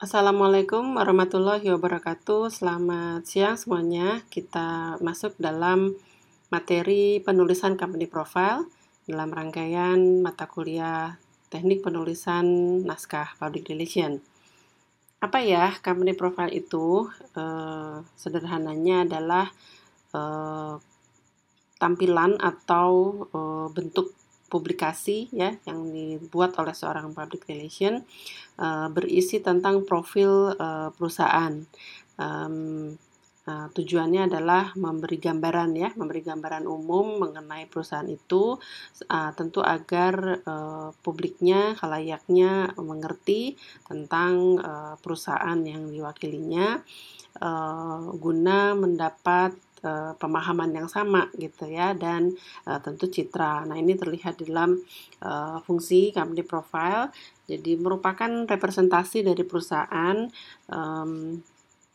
Assalamualaikum warahmatullahi wabarakatuh. Selamat siang semuanya. Kita masuk dalam materi penulisan company profile dalam rangkaian mata kuliah Teknik Penulisan Naskah Public Relation. Apa ya company profile itu? Eh, sederhananya adalah eh, tampilan atau eh, bentuk publikasi ya yang dibuat oleh seorang public relation uh, berisi tentang profil uh, perusahaan. Um, uh, tujuannya adalah memberi gambaran ya, memberi gambaran umum mengenai perusahaan itu, uh, tentu agar uh, publiknya, kalayaknya mengerti tentang uh, perusahaan yang diwakilinya, uh, guna mendapat uh, pemahaman yang sama gitu ya dan uh, tentu citra. Nah, ini terlihat dalam uh, fungsi company profile. Jadi merupakan representasi dari perusahaan um,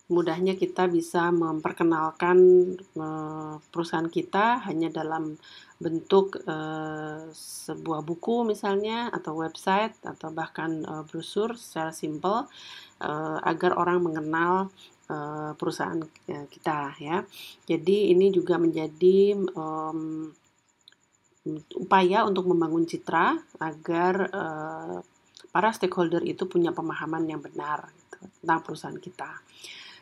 mudahnya kita bisa memperkenalkan uh, perusahaan kita hanya dalam bentuk uh, sebuah buku misalnya atau website atau bahkan uh, brosur secara simple uh, agar orang mengenal uh, perusahaan uh, kita ya. Jadi ini juga menjadi um, upaya untuk membangun citra agar uh, para stakeholder itu punya pemahaman yang benar gitu, tentang perusahaan kita.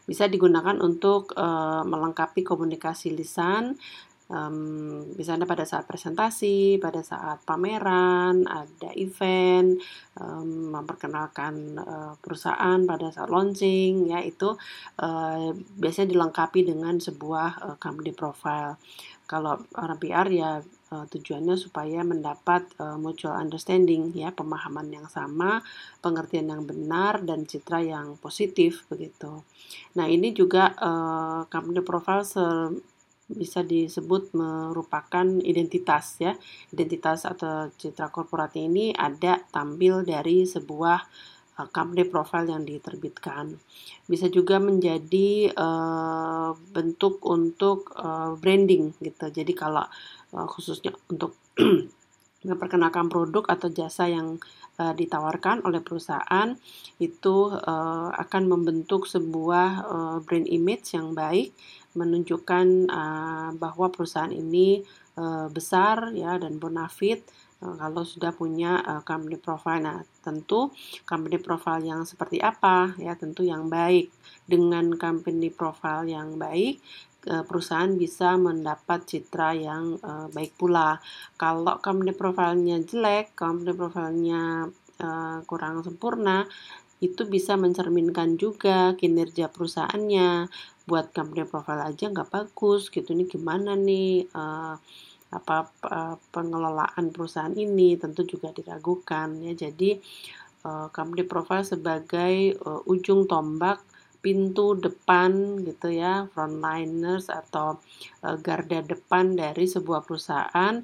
Bisa digunakan untuk uh, melengkapi komunikasi lisan um, misalnya pada saat presentasi, pada saat pameran, ada event, um, memperkenalkan uh, perusahaan pada saat launching, ya itu uh, biasanya dilengkapi dengan sebuah uh, company profile. Kalau orang PR ya tujuannya supaya mendapat uh, mutual understanding ya pemahaman yang sama, pengertian yang benar dan citra yang positif begitu. Nah ini juga uh, company profile bisa disebut merupakan identitas ya. Identitas atau citra korporat ini ada tampil dari sebuah uh, company profile yang diterbitkan. Bisa juga menjadi uh, bentuk untuk uh, branding gitu. Jadi kalau uh, khususnya untuk memperkenalkan produk atau jasa yang uh, ditawarkan oleh perusahaan itu uh, akan membentuk sebuah uh, brand image yang baik menunjukkan uh, bahwa perusahaan ini uh, besar ya dan bonafit uh, kalau sudah punya uh, company profile. Nah, tentu company profile yang seperti apa ya tentu yang baik. Dengan company profile yang baik perusahaan bisa mendapat citra yang uh, baik pula. Kalau company profile-nya jelek, company profile-nya uh, kurang sempurna, itu bisa mencerminkan juga kinerja perusahaannya. Buat company profile aja nggak bagus gitu. Ini gimana nih uh, apa uh, pengelolaan perusahaan ini? Tentu juga diragukan ya. Jadi uh, company profile sebagai uh, ujung tombak pintu depan gitu ya. Frontliners atau uh, garda depan dari sebuah perusahaan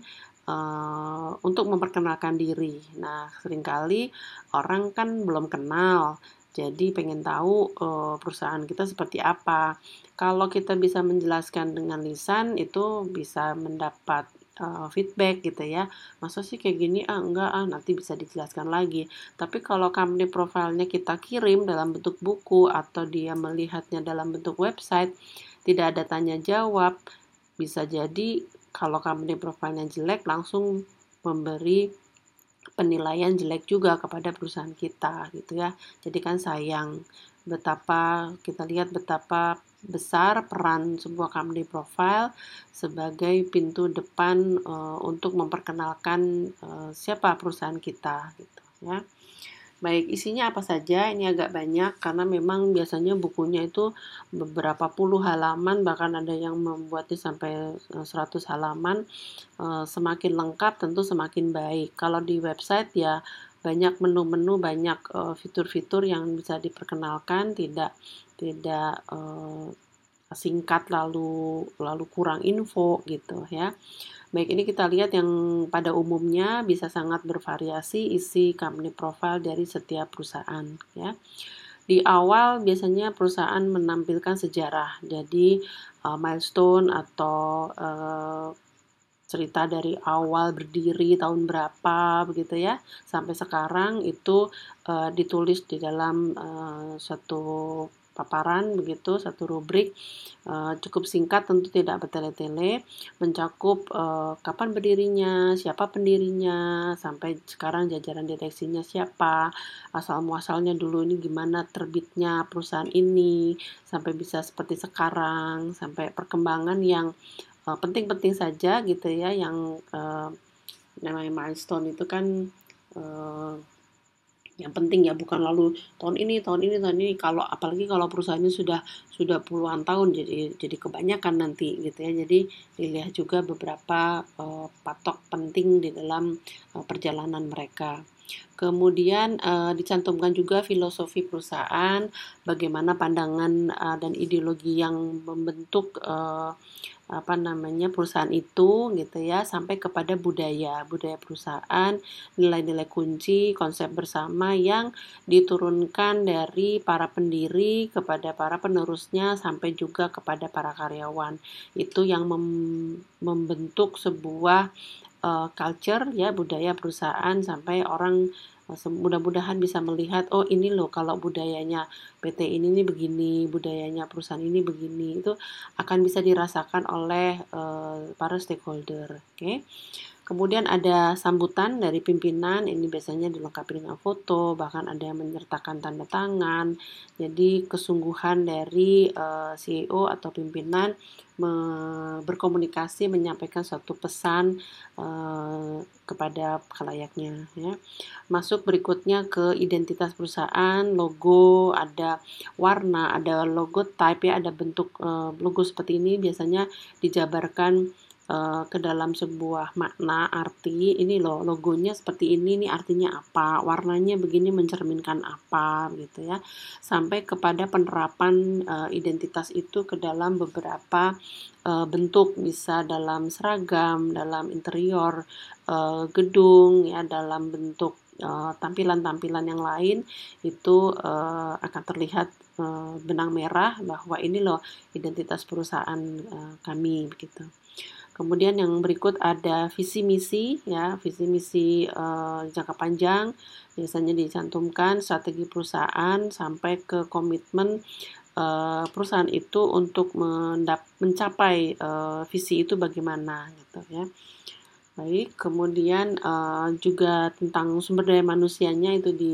uh, untuk memperkenalkan diri. Nah, sering kali orang kan belum kenal, jadi pengen tahu uh, perusahaan kita seperti apa. Kalau kita bisa menjelaskan dengan lisan, itu bisa mendapat uh, feedback gitu ya. Masa sih kayak gini? Ah, enggak, ah nanti bisa dijelaskan lagi. Tapi kalau company profilnya kita kirim dalam bentuk buku atau dia melihatnya dalam bentuk website, tidak ada tanya jawab, bisa jadi kalau company profilnya jelek langsung memberi penilaian jelek juga kepada perusahaan kita gitu ya. Jadi kan sayang betapa kita lihat betapa besar peran sebuah company profile sebagai pintu depan uh, untuk memperkenalkan uh, siapa perusahaan kita gitu ya. Baik, isinya apa saja? Ini agak banyak karena memang biasanya bukunya itu beberapa puluh halaman, bahkan ada yang membuatnya sampai 100 eh, halaman. Eh, semakin lengkap tentu semakin baik. Kalau di website ya banyak menu-menu, banyak eh, fitur-fitur yang bisa diperkenalkan, tidak tidak singkat lalu lalu kurang info gitu ya. Baik, ini kita lihat yang pada umumnya bisa sangat bervariasi isi company profile dari setiap perusahaan ya. Di awal biasanya perusahaan menampilkan sejarah. Jadi uh, milestone atau uh, cerita dari awal berdiri tahun berapa begitu ya sampai sekarang itu uh, ditulis di dalam uh, satu paparan begitu satu rubrik uh, cukup singkat tentu tidak bertele-tele mencakup uh, kapan berdirinya siapa pendirinya sampai sekarang jajaran direksinya siapa asal muasalnya dulu ini gimana terbitnya perusahaan ini sampai bisa seperti sekarang sampai perkembangan yang eh, penting-penting saja gitu ya yang uh, namanya milestone itu kan uh, yang penting ya bukan lalu tahun ini tahun ini tahun ini. Kalau apalagi kalau perusahaannya sudah sudah puluhan tahun jadi jadi kebanyakan nanti gitu ya. Jadi dilihat juga beberapa uh, patok penting di dalam uh, perjalanan mereka. Kemudian uh, dicantumkan juga filosofi perusahaan, bagaimana pandangan uh, dan ideologi yang membentuk uh, apa namanya perusahaan itu gitu ya sampai kepada budaya. Budaya perusahaan nilai-nilai kunci konsep bersama yang diturunkan dari para pendiri kepada para penerusnya sampai juga kepada para karyawan. Itu yang mem membentuk sebuah uh, culture ya budaya perusahaan sampai orang mudah-mudahan bisa melihat oh ini loh kalau budayanya PT ini nih begini budayanya perusahaan ini begini itu akan bisa dirasakan oleh uh, para stakeholder oke okay? Kemudian ada sambutan dari pimpinan, ini biasanya dilengkapi dengan foto, bahkan ada yang menyertakan tanda tangan. Jadi kesungguhan dari eh, CEO atau pimpinan berkomunikasi menyampaikan suatu pesan uh, kepada kelayaknya ya. Masuk berikutnya ke identitas perusahaan, logo, ada warna, ada logo type ya, ada bentuk uh, logo seperti ini biasanya dijabarkan uh, ke dalam sebuah makna arti. Ini loh logonya seperti ini ini artinya apa warnanya begini mencerminkan apa gitu ya. Sampai kepada penerapan uh, identitas itu ke dalam beberapa uh, bentuk. Bisa dalam seragam dalam interior uh, gedung ya dalam bentuk tampilan-tampilan uh, yang lain itu uh, akan terlihat uh, benang merah bahwa ini loh identitas perusahaan uh, kami begitu. Kemudian yang berikut ada visi misi ya, visi misi uh, jangka panjang biasanya dicantumkan strategi perusahaan sampai ke komitmen uh, perusahaan itu untuk mencapai uh, visi itu bagaimana gitu ya. Baik, kemudian uh, juga tentang sumber daya manusianya itu di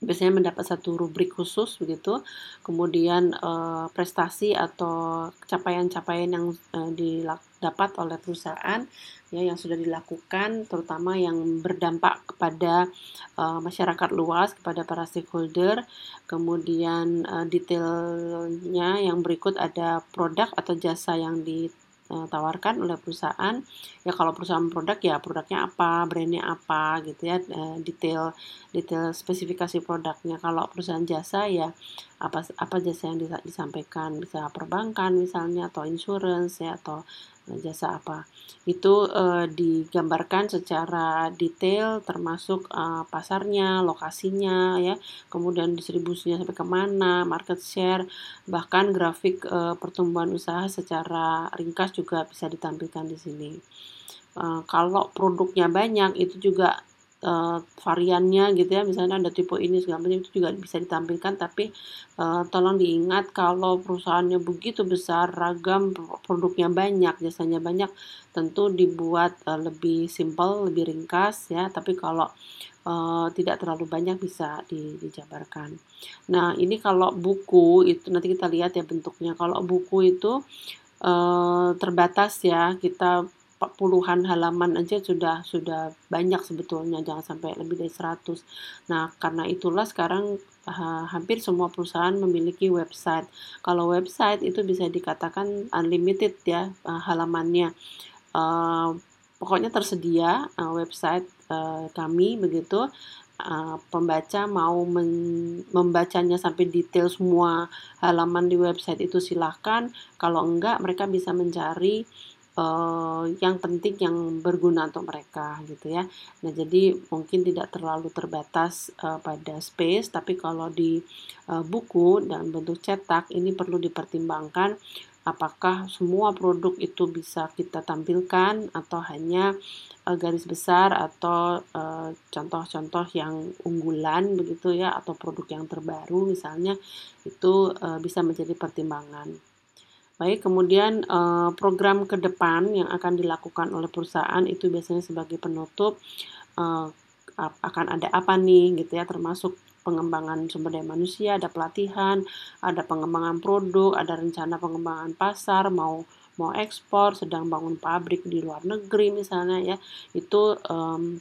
biasanya mendapat satu rubrik khusus begitu. Kemudian uh, prestasi atau capaian-capaian yang uh, didapat oleh perusahaan ya yang sudah dilakukan terutama yang berdampak kepada uh, masyarakat luas kepada para stakeholder. Kemudian uh, detailnya yang berikut ada produk atau jasa yang di ditawarkan oleh perusahaan ya kalau perusahaan produk ya produknya apa brandnya apa gitu ya detail detail spesifikasi produknya. Kalau perusahaan jasa ya apa apa jasa yang disampaikan bisa perbankan misalnya atau insurance ya atau jasa apa? Itu uh, digambarkan secara detail termasuk uh, pasarnya lokasinya ya. Kemudian distribusinya sampai ke mana market share bahkan grafik uh, pertumbuhan usaha secara ringkas juga bisa ditampilkan di sini. Uh, kalau produknya banyak itu juga uh, variannya gitu ya. Misalnya ada tipe ini segala macam itu juga bisa ditampilkan. Tapi uh, tolong diingat kalau perusahaannya begitu besar ragam produknya banyak jasanya banyak tentu dibuat uh, lebih simpel lebih ringkas ya. Tapi kalau uh, tidak terlalu banyak bisa di, dijabarkan. Nah ini kalau buku itu nanti kita lihat ya bentuknya. Kalau buku itu uh, terbatas ya. Kita puluhan halaman aja sudah sudah banyak sebetulnya jangan sampai lebih dari 100 nah karena itulah sekarang uh, hampir semua perusahaan memiliki website. Kalau website itu bisa dikatakan unlimited ya halamannya. Uh, pokoknya tersedia uh, website uh, kami begitu. Uh, pembaca mau membacanya sampai detail semua halaman di website itu silahkan kalau enggak mereka bisa mencari uh, yang penting yang berguna untuk mereka gitu ya. Nah, jadi mungkin tidak terlalu terbatas uh, pada space, tapi kalau di uh, buku dalam bentuk cetak ini perlu dipertimbangkan apakah semua produk itu bisa kita tampilkan atau hanya uh, garis besar atau contoh-contoh uh, yang unggulan begitu ya atau produk yang terbaru misalnya itu uh, bisa menjadi pertimbangan. Baik, kemudian uh, program ke depan yang akan dilakukan oleh perusahaan itu biasanya sebagai penutup uh, akan ada apa nih gitu ya termasuk pengembangan sumber daya manusia, ada pelatihan, ada pengembangan produk, ada rencana pengembangan pasar, mau mau ekspor, sedang bangun pabrik di luar negeri misalnya ya, itu um,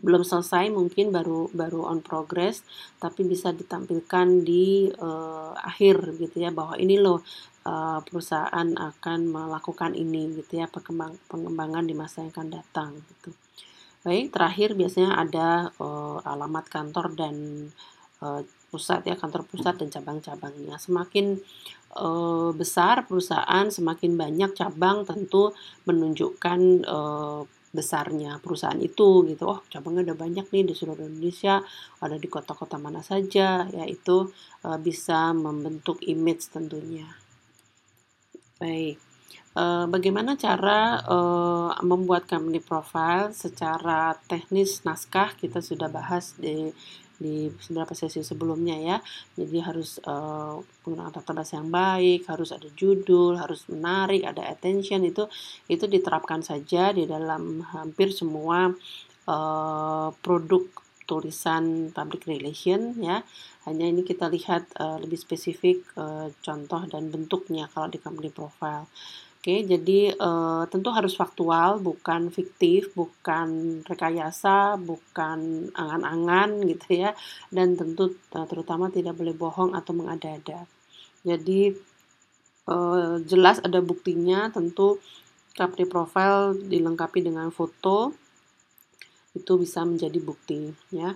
belum selesai mungkin baru baru on progress tapi bisa ditampilkan di uh, akhir gitu ya bahwa ini loh uh, perusahaan akan melakukan ini gitu ya pengembangan pengembangan di masa yang akan datang gitu. Baik, terakhir biasanya ada uh, alamat kantor dan uh, pusat ya, kantor pusat dan cabang-cabangnya. Semakin uh, besar perusahaan, semakin banyak cabang tentu menunjukkan uh, besarnya perusahaan itu gitu. Oh, cabangnya udah banyak nih di seluruh Indonesia, ada di kota-kota mana saja, ya itu uh, bisa membentuk image tentunya. Baik. Eh, bagaimana cara uh, membuat company profile secara teknis naskah kita sudah bahas di di beberapa sesi sebelumnya ya. Jadi harus uh, penggunaan tata bahasa yang baik, harus ada judul, harus menarik, ada attention itu itu diterapkan saja di dalam hampir semua uh, produk tulisan public relation ya. Hanya ini kita lihat uh, lebih spesifik uh, contoh dan bentuknya kalau di company profile. Oke, jadi uh, tentu harus faktual, bukan fiktif, bukan rekayasa, bukan angan-angan gitu ya, dan tentu terutama tidak boleh bohong atau mengada-ada. Jadi uh, jelas ada buktinya, tentu company profile dilengkapi dengan foto itu bisa menjadi bukti ya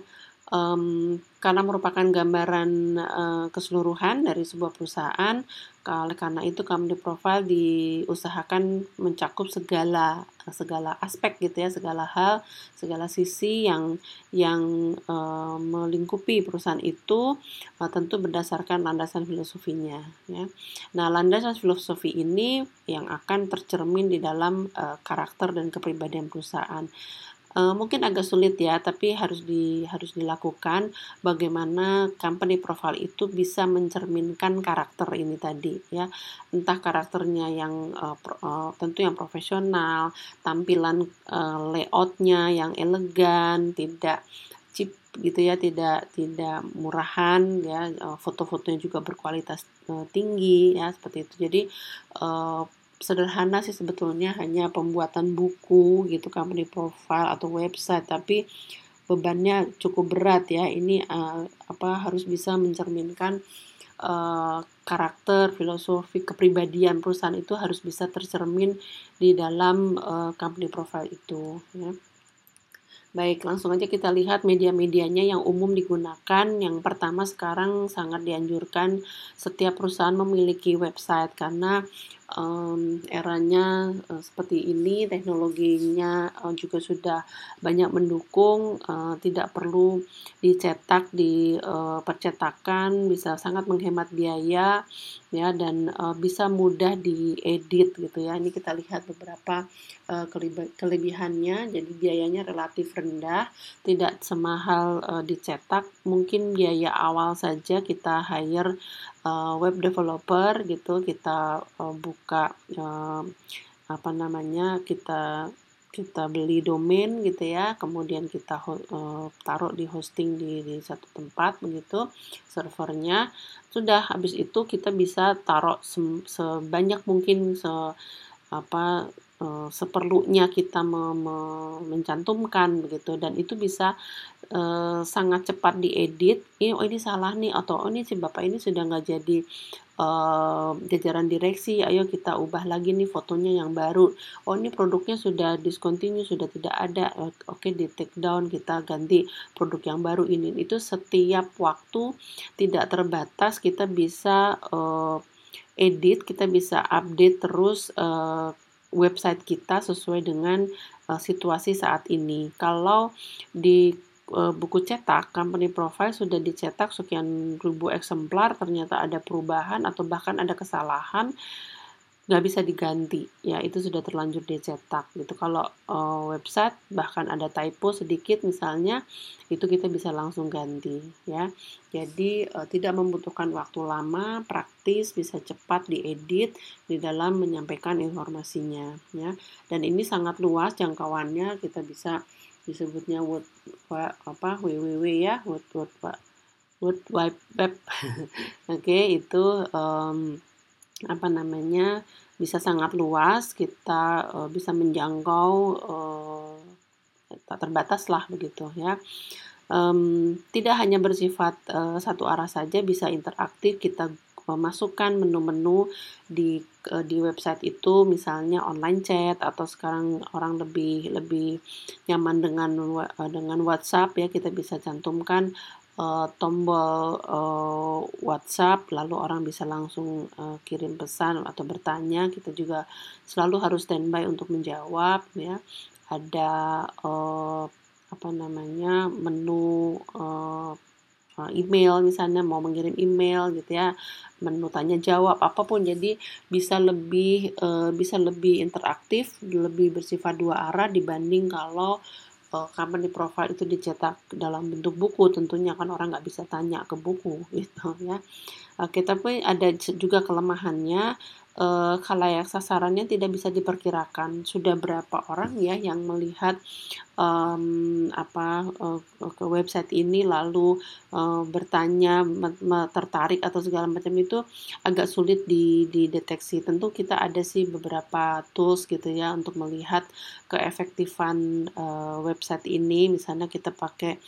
um, karena merupakan gambaran uh, keseluruhan dari sebuah perusahaan. Oleh karena itu company profile diusahakan mencakup segala segala aspek gitu ya, segala hal, segala sisi yang yang uh, melingkupi perusahaan itu uh, tentu berdasarkan landasan filosofinya ya. Nah, landasan filosofi ini yang akan tercermin di dalam uh, karakter dan kepribadian perusahaan. Uh, mungkin agak sulit ya, tapi harus di harus dilakukan bagaimana company profile itu bisa mencerminkan karakter ini tadi ya. Entah karakternya yang uh, pro, uh, tentu yang profesional, tampilan uh, layoutnya yang elegan, tidak cheap gitu ya, tidak tidak murahan ya, foto-fotonya juga berkualitas uh, tinggi ya seperti itu. Jadi uh, sederhana sih sebetulnya hanya pembuatan buku gitu company profile atau website tapi bebannya cukup berat ya ini uh, apa harus bisa mencerminkan uh, karakter filosofi kepribadian perusahaan itu harus bisa tercermin di dalam uh, company profile itu ya. Baik, langsung aja kita lihat media-medianya yang umum digunakan. Yang pertama sekarang sangat dianjurkan setiap perusahaan memiliki website karena um, eranya uh, seperti ini teknologinya uh, juga sudah banyak mendukung uh, tidak perlu dicetak di uh, percetakan bisa sangat menghemat biaya ya dan uh, bisa mudah diedit gitu ya. Ini kita lihat beberapa uh, kelebihannya. Jadi biayanya relatif rendah tidak semahal uh, dicetak. Mungkin biaya awal saja kita hire uh, web developer gitu kita uh, buka uh, apa namanya kita kita beli domain gitu ya kemudian kita uh, taruh di hosting di, di satu tempat begitu servernya. Sudah habis itu kita bisa taruh se, sebanyak mungkin se apa uh, seperlunya kita me, me, mencantumkan begitu. Dan itu bisa uh, sangat cepat diedit. Ini oh ini salah nih atau oh ini si bapak ini sudah nggak jadi uh, jajaran direksi. Ayo kita ubah lagi nih fotonya yang baru. Oh ini produknya sudah discontinue sudah tidak ada. Oke okay, di take down kita ganti produk yang baru ini. Itu setiap waktu tidak terbatas kita bisa uh, edit kita bisa update terus uh, website kita sesuai dengan uh, situasi saat ini. Kalau di uh, buku cetak, company profile sudah dicetak sekian ribu eksemplar, ternyata ada perubahan atau bahkan ada kesalahan, nggak bisa diganti. Ya itu sudah terlanjur dicetak gitu. Kalau uh, website bahkan ada typo sedikit misalnya itu kita bisa langsung ganti ya. Jadi uh, tidak membutuhkan waktu lama praktis bisa cepat diedit di dalam menyampaikan informasinya ya. Dan ini sangat luas jangkauannya kita bisa disebutnya word apa www ya word word word wide web. Oke okay, itu um, apa namanya bisa sangat luas kita uh, bisa menjangkau uh, tak terbatas lah begitu ya. Um, tidak hanya bersifat uh, satu arah saja bisa interaktif kita memasukkan menu-menu di uh, di website itu misalnya online chat atau sekarang orang lebih lebih nyaman dengan dengan WhatsApp ya kita bisa cantumkan uh, tombol uh, WhatsApp, lalu orang bisa langsung uh, kirim pesan atau bertanya. Kita juga selalu harus standby untuk menjawab, ya. Ada uh, apa namanya menu uh, email misalnya mau mengirim email gitu ya menu tanya jawab apa pun jadi bisa lebih uh, bisa lebih interaktif lebih bersifat dua arah dibanding kalau uh, company profile itu dicetak dalam bentuk buku tentunya kan orang nggak bisa tanya ke buku gitu ya. Uh, kita pun ada juga kelemahannya uh, khalayak sasarannya tidak bisa diperkirakan. Sudah berapa orang ya yang melihat um, apa uh, ke website ini lalu uh, bertanya tertarik atau segala macam itu agak sulit dideteksi. Tentu kita ada sih beberapa tools gitu ya untuk melihat keefektifan uh, website ini. Misalnya kita pakai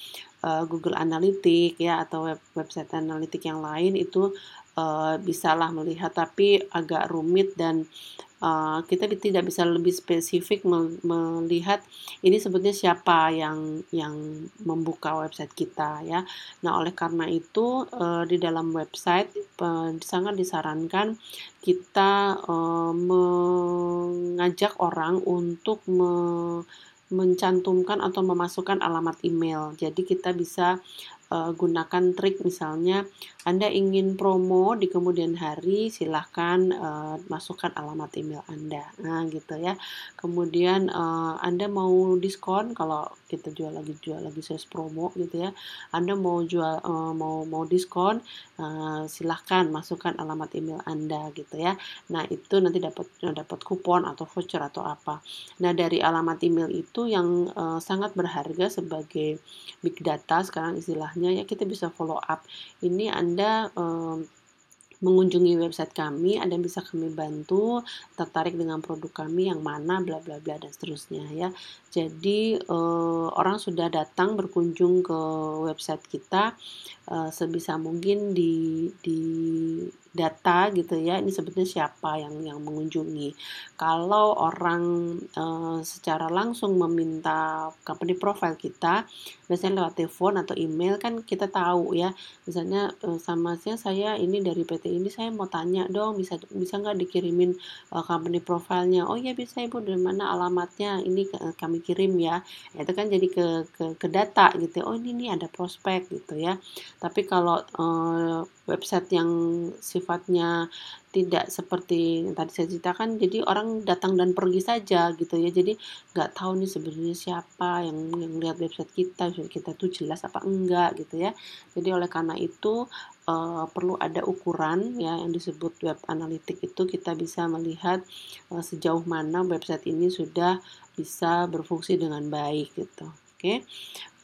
Google Analytics ya atau web website analitik yang lain itu uh, bisalah melihat tapi agak rumit dan uh, kita tidak bisa lebih spesifik melihat ini sebetulnya siapa yang yang membuka website kita ya. Nah, oleh karena itu uh, di dalam website uh, sangat disarankan kita uh, mengajak orang untuk me mencantumkan atau memasukkan alamat email. Jadi kita bisa uh, gunakan trik misalnya Anda ingin promo di kemudian hari silahkan uh, masukkan alamat email Anda. Nah gitu ya. Kemudian uh, Anda mau diskon kalau kita jual lagi jual lagi sales promo gitu ya. Anda mau jual uh, mau mau diskon uh, silahkan masukkan alamat email Anda gitu ya. Nah itu nanti dapat dapat kupon atau voucher atau apa. Nah dari alamat email itu yang uh, sangat berharga sebagai big data sekarang istilahnya ya kita bisa follow up ini Anda um, mengunjungi website kami, Anda bisa kami bantu, tertarik dengan produk kami yang mana, bla bla bla dan seterusnya ya. Jadi uh, orang sudah datang berkunjung ke website kita uh, sebisa mungkin di di data gitu ya ini sebetulnya siapa yang yang mengunjungi. Kalau orang e, secara langsung meminta company profile kita biasanya lewat telepon atau email kan kita tahu ya. Misalnya e, sama saya saya ini dari PT ini saya mau tanya dong bisa bisa nggak dikirimin e, company profilenya? Oh iya bisa ibu dari mana alamatnya? Ini kami kirim ya. Itu kan jadi ke ke, ke data gitu. Oh ini nih ada prospek gitu ya tapi kalau e, website yang sifatnya tidak seperti yang tadi saya ceritakan jadi orang datang dan pergi saja gitu ya. Jadi nggak tahu nih sebenarnya siapa yang yang lihat website kita website kita tuh jelas apa enggak gitu ya. Jadi oleh karena itu uh, perlu ada ukuran ya yang disebut web analitik itu kita bisa melihat uh, sejauh mana website ini sudah bisa berfungsi dengan baik gitu. Oke?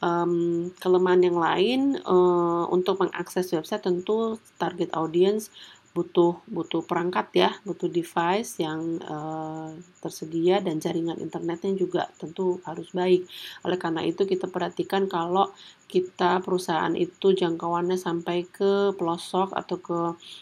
Um, kelemahan yang lain uh, untuk mengakses website tentu target audience butuh butuh perangkat ya, butuh device yang uh, tersedia dan jaringan internetnya juga tentu harus baik. Oleh karena itu kita perhatikan kalau kita perusahaan itu jangkauannya sampai ke pelosok atau ke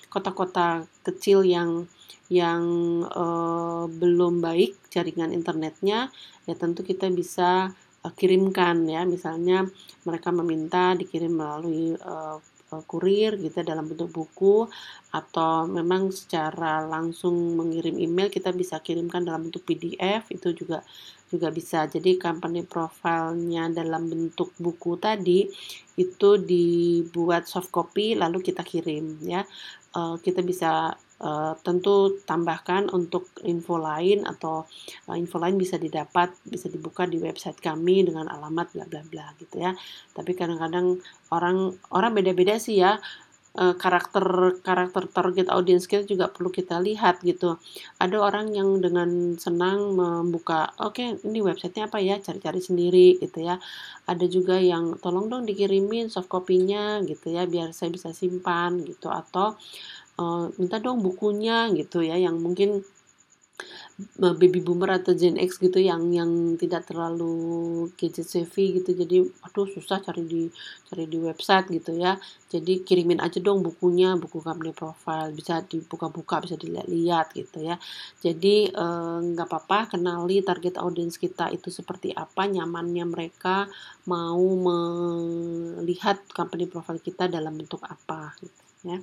kota-kota kecil yang yang uh, belum baik jaringan internetnya, ya tentu kita bisa kirimkan ya. Misalnya mereka meminta dikirim melalui uh, kurir gitu dalam bentuk buku atau memang secara langsung mengirim email kita bisa kirimkan dalam bentuk PDF itu juga juga bisa. Jadi company profilnya dalam bentuk buku tadi itu dibuat soft copy lalu kita kirim ya. Kita bisa uh, tentu tambahkan untuk info lain atau uh, info lain bisa didapat bisa dibuka di website kami dengan alamat bla bla bla gitu ya tapi kadang-kadang orang orang beda-beda sih ya uh, karakter karakter target audience kita juga perlu kita lihat gitu. Ada orang yang dengan senang membuka, oke okay, ini websitenya apa ya, cari-cari sendiri gitu ya. Ada juga yang tolong dong dikirimin soft copy-nya gitu ya, biar saya bisa simpan gitu atau uh, minta dong bukunya gitu ya, yang mungkin baby boomer atau Gen X gitu yang yang tidak terlalu gadget savvy gitu. Jadi aduh susah cari di cari di website gitu ya. Jadi kirimin aja dong bukunya buku company profile bisa dibuka-buka bisa dilihat-lihat gitu ya. Jadi eh, nggak eh, apa-apa kenali target audience kita itu seperti apa nyamannya mereka mau melihat company profile kita dalam bentuk apa gitu ya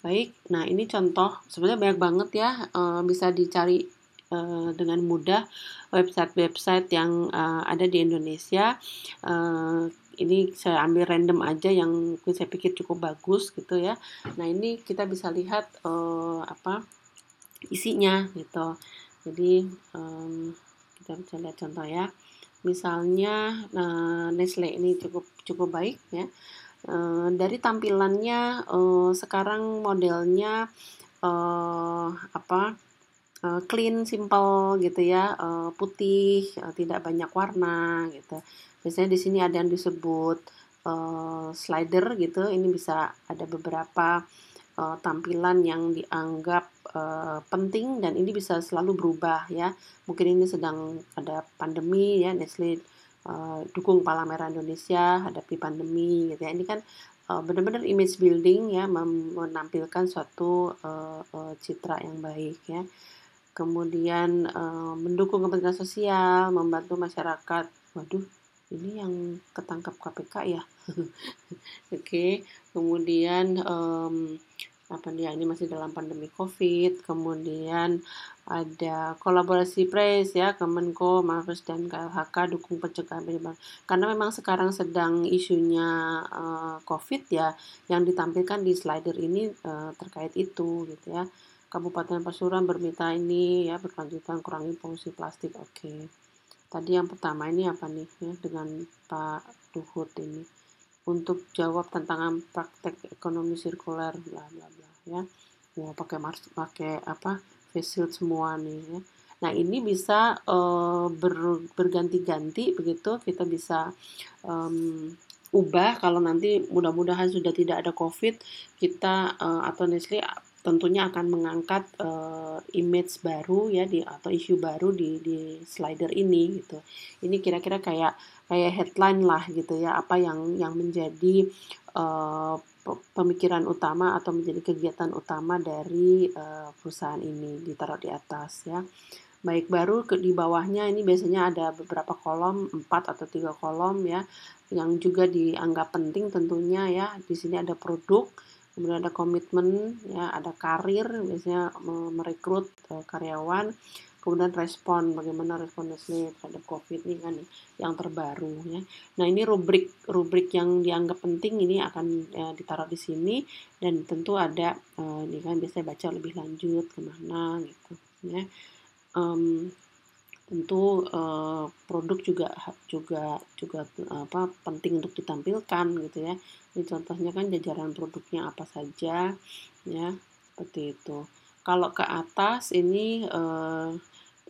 Baik, nah ini contoh sebenarnya banyak banget ya uh, bisa dicari uh, dengan mudah website-website yang uh, ada di Indonesia. Uh, ini saya ambil random aja yang saya pikir cukup bagus gitu ya. Nah ini kita bisa lihat uh, apa isinya gitu. Jadi um, kita bisa lihat contoh ya. Misalnya uh, Nestle ini cukup cukup baik ya Uh, dari tampilannya uh, sekarang modelnya uh, apa uh, clean, simple gitu ya, uh, putih, uh, tidak banyak warna gitu. Biasanya di sini ada yang disebut uh, slider gitu. Ini bisa ada beberapa uh, tampilan yang dianggap uh, penting dan ini bisa selalu berubah ya. Mungkin ini sedang ada pandemi ya, Nestle uh, dukung Palang Merah Indonesia hadapi pandemi gitu ya. Ini kan uh, benar-benar image building ya menampilkan suatu uh, uh, citra yang baik ya. Kemudian uh, mendukung kepentingan sosial, membantu masyarakat. Waduh, ini yang ketangkap KPK ya. Oke, okay. kemudian um, apa dia ini masih dalam pandemi COVID, kemudian ada kolaborasi press ya Kemenko, Mabes dan KLHK dukung pencegahan penyebaran. Karena memang sekarang sedang isunya uh, COVID ya, yang ditampilkan di slider ini uh, terkait itu gitu ya. Kabupaten Pasuruan berminta ini ya berkelanjutan kurangi polusi plastik. Oke. Okay. Tadi yang pertama ini apa nih ya dengan Pak Duhut ini untuk jawab tantangan praktek ekonomi sirkuler bla bla bla ya. Mau pakai pakai apa face shield semua nih ya. Nah ini bisa uh, ber, berganti-ganti begitu kita bisa um, ubah kalau nanti mudah-mudahan sudah tidak ada COVID kita uh, atau Nestle tentunya akan mengangkat uh, image baru ya di atau isu baru di di slider ini gitu. Ini kira-kira kayak kayak headline lah gitu ya apa yang yang menjadi uh, pemikiran utama atau menjadi kegiatan utama dari uh, perusahaan ini ditaruh di atas ya. Baik baru ke di bawahnya ini biasanya ada beberapa kolom, empat atau tiga kolom ya, yang juga dianggap penting tentunya ya. Di sini ada produk, kemudian ada komitmen, ya ada karir, biasanya merekrut uh, karyawan, kemudian respon bagaimana respon Nestle terhadap COVID ini kan yang terbaru ya. Nah ini rubrik rubrik yang dianggap penting ini akan ya, ditaruh di sini dan tentu ada uh, ini kan biasanya baca lebih lanjut ke mana gitu ya. Um, tentu uh, produk juga juga juga apa penting untuk ditampilkan gitu ya. Ini contohnya kan jajaran produknya apa saja ya seperti itu. Kalau ke atas ini uh,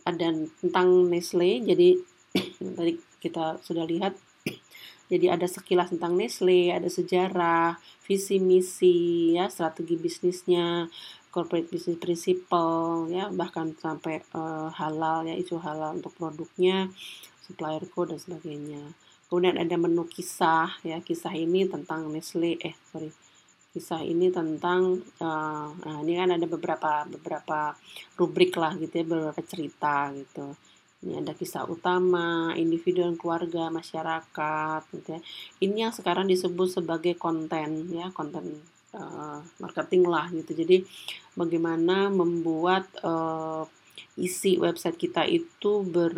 ada tentang Nestle jadi tadi kita sudah lihat jadi ada sekilas tentang Nestle ada sejarah visi misi ya strategi bisnisnya corporate business principle ya bahkan sampai uh, halal ya isu halal untuk produknya supplier code dan sebagainya. Kemudian ada menu kisah ya kisah ini tentang Nestle eh sorry kisah ini tentang uh, nah ini kan ada beberapa beberapa rubrik lah gitu ya beberapa cerita gitu. Ini ada kisah utama individu dan keluarga masyarakat gitu ya. Ini yang sekarang disebut sebagai konten ya konten uh, marketing lah gitu. Jadi bagaimana membuat uh, isi website kita itu ber,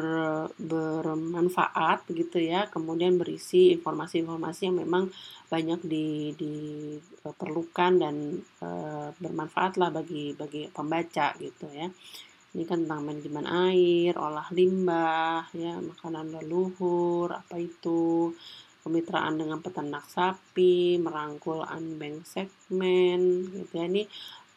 bermanfaat begitu ya, kemudian berisi informasi-informasi yang memang banyak di, diperlukan dan e, bermanfaat lah bagi bagi pembaca gitu ya. Ini kan tentang manajemen air, olah limbah, ya makanan leluhur, apa itu, kemitraan dengan peternak sapi, merangkul unbank segmen, gitu ya. Ini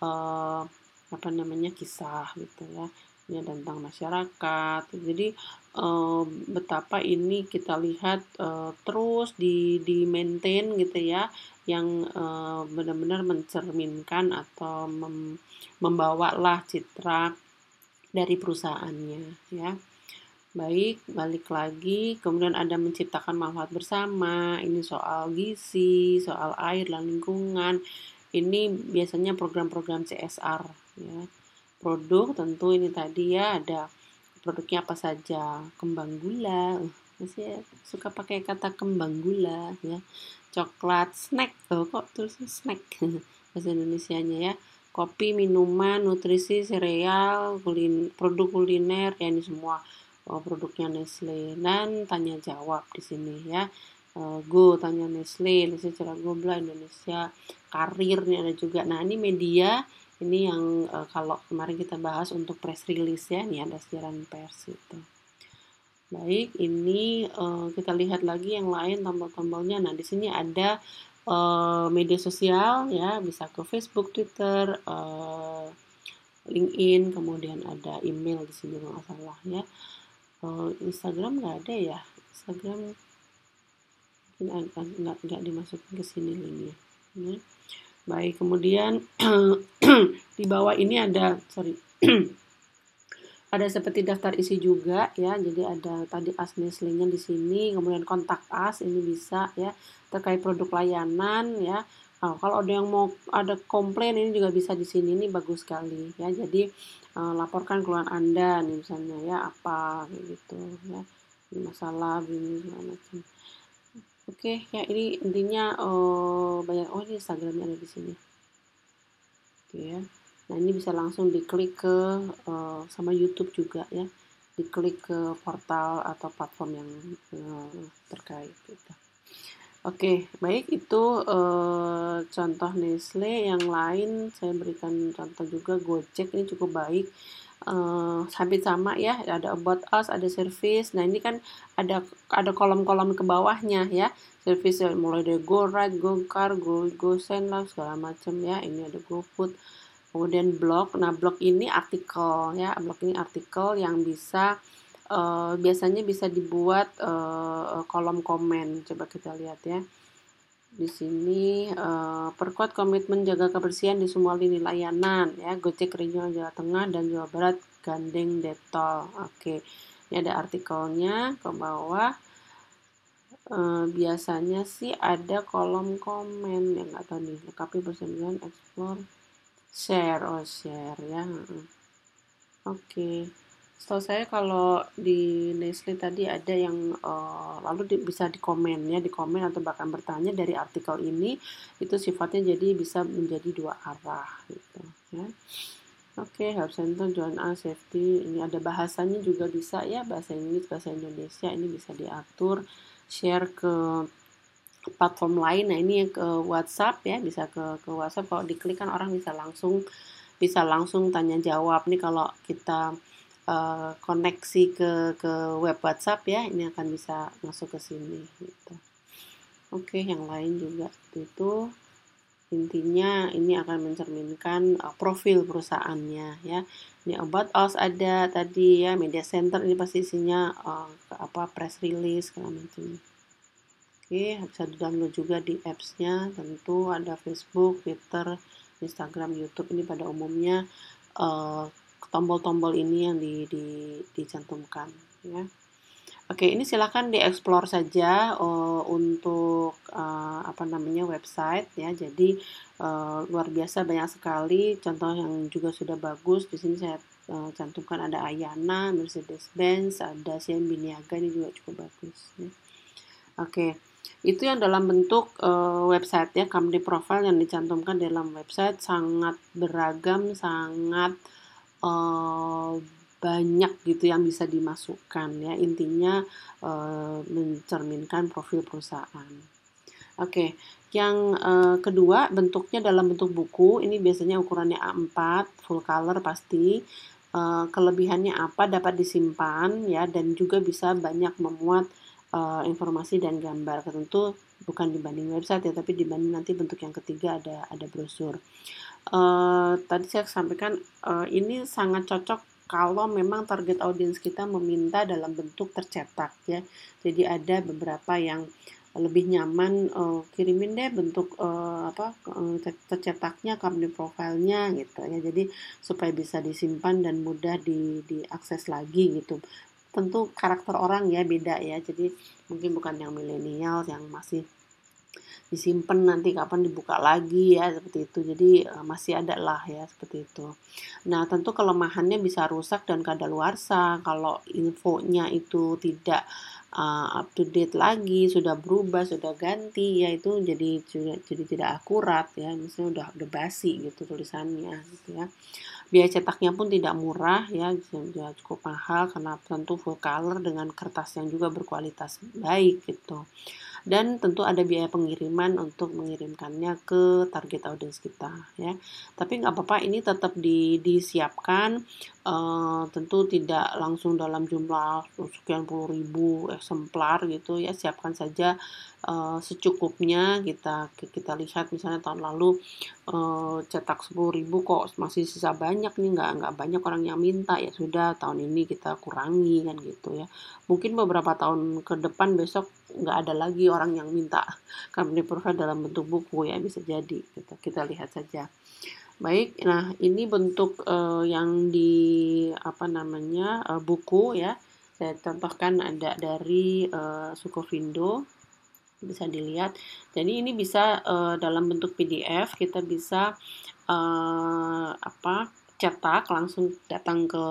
uh, apa namanya kisah gitu ya ini tentang masyarakat. Jadi uh, betapa ini kita lihat uh, terus di di maintain gitu ya yang uh, benar-benar mencerminkan atau mem, membawa lah citra dari perusahaannya ya. Baik balik lagi kemudian ada menciptakan manfaat bersama. Ini soal gizi soal air dan lingkungan. Ini biasanya program-program CSR ya produk tentu ini tadi ya ada produknya apa saja kembang gula. Masih suka pakai kata kembang gula ya. Coklat snack. Oh, kok terus snack? Bahasa Indonesia nya ya. Kopi minuman nutrisi sereal kulin, produk kuliner ya ini semua. Oh, produknya Nestle. Dan tanya jawab di sini ya. Uh, Go tanya Nestle. Nestle cara Gobla Indonesia. Karir nih ada juga. Nah ini media ini yang uh, kalau kemarin kita bahas untuk press release ya, ini ada siaran pers itu. Baik, ini uh, kita lihat lagi yang lain tombol-tombolnya. Nah, di sini ada uh, media sosial ya, bisa ke Facebook, Twitter, uh, LinkedIn, kemudian ada email di sini kalau salah ya. Uh, Instagram nggak ada ya, Instagram nggak nggak dimasukin ke sini linknya. Ya. Baik, kemudian di bawah ini ada sorry ada seperti daftar isi juga ya. Jadi ada tadi as nya di sini, kemudian kontak as ini bisa ya terkait produk layanan ya. Nah, kalau ada yang mau ada komplain ini juga bisa di sini ini bagus sekali ya. Jadi uh, laporkan keluhan Anda nih misalnya ya apa gitu ya. Masalah ini segala macam. Oke, ya ini intinya uh, banyak oh ini Instagramnya ada di sini. Oke ya. Nah ini bisa langsung diklik ke uh, sama YouTube juga ya, diklik ke portal atau platform yang uh, terkait gitu. Oke, baik itu uh, contoh Nestle. Yang lain saya berikan contoh juga Gojek ini cukup baik uh, sama ya ada about us ada service. Nah ini kan ada ada kolom-kolom ke bawahnya ya. Service mulai dari go ride go car go go send lah segala macam ya. Ini ada go food kemudian blog. Nah blog ini artikel ya. Blog ini artikel yang bisa uh, biasanya bisa dibuat uh, kolom komen. Coba kita lihat ya di sini uh, perkuat komitmen jaga kebersihan di semua lini layanan ya Gojek Regional Jawa Tengah dan Jawa Barat gandeng Detol. Oke. Ini ada artikelnya ke bawah. Uh, biasanya sih ada kolom komen yang nggak tahu nih lengkapi bersama explore share oh share ya oke okay. Setahu saya kalau di Nestle tadi ada yang uh, lalu di, bisa di komen ya, di komen atau bahkan bertanya dari artikel ini itu sifatnya jadi bisa menjadi dua arah gitu ya. Oke, okay, Help Center, Join Us, Safety, ini ada bahasanya juga bisa ya, bahasa Inggris, bahasa Indonesia, ini bisa diatur, share ke platform lain, nah ini ke WhatsApp ya, bisa ke, ke WhatsApp, kalau diklik kan orang bisa langsung bisa langsung tanya jawab. Nih kalau kita uh, koneksi ke ke web WhatsApp ya ini akan bisa masuk ke sini gitu. Oke, yang lain juga itu intinya ini akan mencerminkan uh, profil perusahaannya ya. Ini about us ada tadi ya, media center ini pasti isinya uh, apa press release segala macam. Oke, bisa di-download juga di apps-nya. Tentu ada Facebook, Twitter, Instagram, YouTube ini pada umumnya uh, tombol-tombol ini yang di, di, dicantumkan ya. Oke, ini silahkan dieksplor saja uh, untuk uh, apa namanya website ya. Jadi uh, luar biasa banyak sekali contoh yang juga sudah bagus. Di sini saya uh, cantumkan ada Ayana, Mercedes-Benz, ada CMB Niaga ini juga cukup bagus. Ya. Oke, itu yang dalam bentuk uh, website ya, company profile yang dicantumkan dalam website sangat beragam, sangat banyak gitu yang bisa dimasukkan ya intinya e, mencerminkan profil perusahaan. Oke, yang e, kedua bentuknya dalam bentuk buku ini biasanya ukurannya A4 full color pasti e, kelebihannya apa dapat disimpan ya dan juga bisa banyak memuat e, informasi dan gambar tentu bukan dibanding website ya tapi dibanding nanti bentuk yang ketiga ada ada brosur. Uh, tadi saya sampaikan uh, ini sangat cocok kalau memang target audiens kita meminta dalam bentuk tercetak ya. Jadi ada beberapa yang lebih nyaman uh, kirimin deh bentuk uh, apa tercetaknya company profilnya gitu ya. Jadi supaya bisa disimpan dan mudah di diakses lagi gitu. Tentu karakter orang ya beda ya. Jadi mungkin bukan yang milenial yang masih disimpan nanti kapan dibuka lagi ya seperti itu. Jadi uh, masih ada lah ya seperti itu. Nah tentu kelemahannya bisa rusak dan kadaluarsa. Kalau infonya itu tidak uh, up to date lagi sudah berubah sudah ganti ya itu jadi jadi tidak akurat ya. Misalnya udah udah basi gitu tulisannya gitu ya. Biaya cetaknya pun tidak murah ya sudah cukup mahal karena tentu full color dengan kertas yang juga berkualitas baik gitu dan tentu ada biaya pengiriman untuk mengirimkannya ke target audience kita ya. Tapi nggak apa-apa ini tetap di, disiapkan. Uh, tentu tidak langsung dalam jumlah sekian puluh ribu eksemplar gitu ya. Siapkan saja uh, secukupnya kita kita lihat. Misalnya tahun lalu uh, cetak ribu kok masih sisa banyak nih. Nggak nggak banyak orang yang minta. Ya sudah tahun ini kita kurangi kan gitu ya. Mungkin beberapa tahun ke depan besok nggak ada lagi orang yang minta company profile dalam bentuk buku ya bisa jadi kita kita lihat saja. Baik nah ini bentuk uh, yang di apa namanya uh, buku ya. Saya contohkan ada dari uh, Sukovindo bisa dilihat. Jadi ini bisa uh, dalam bentuk PDF kita bisa uh, apa cetak langsung datang ke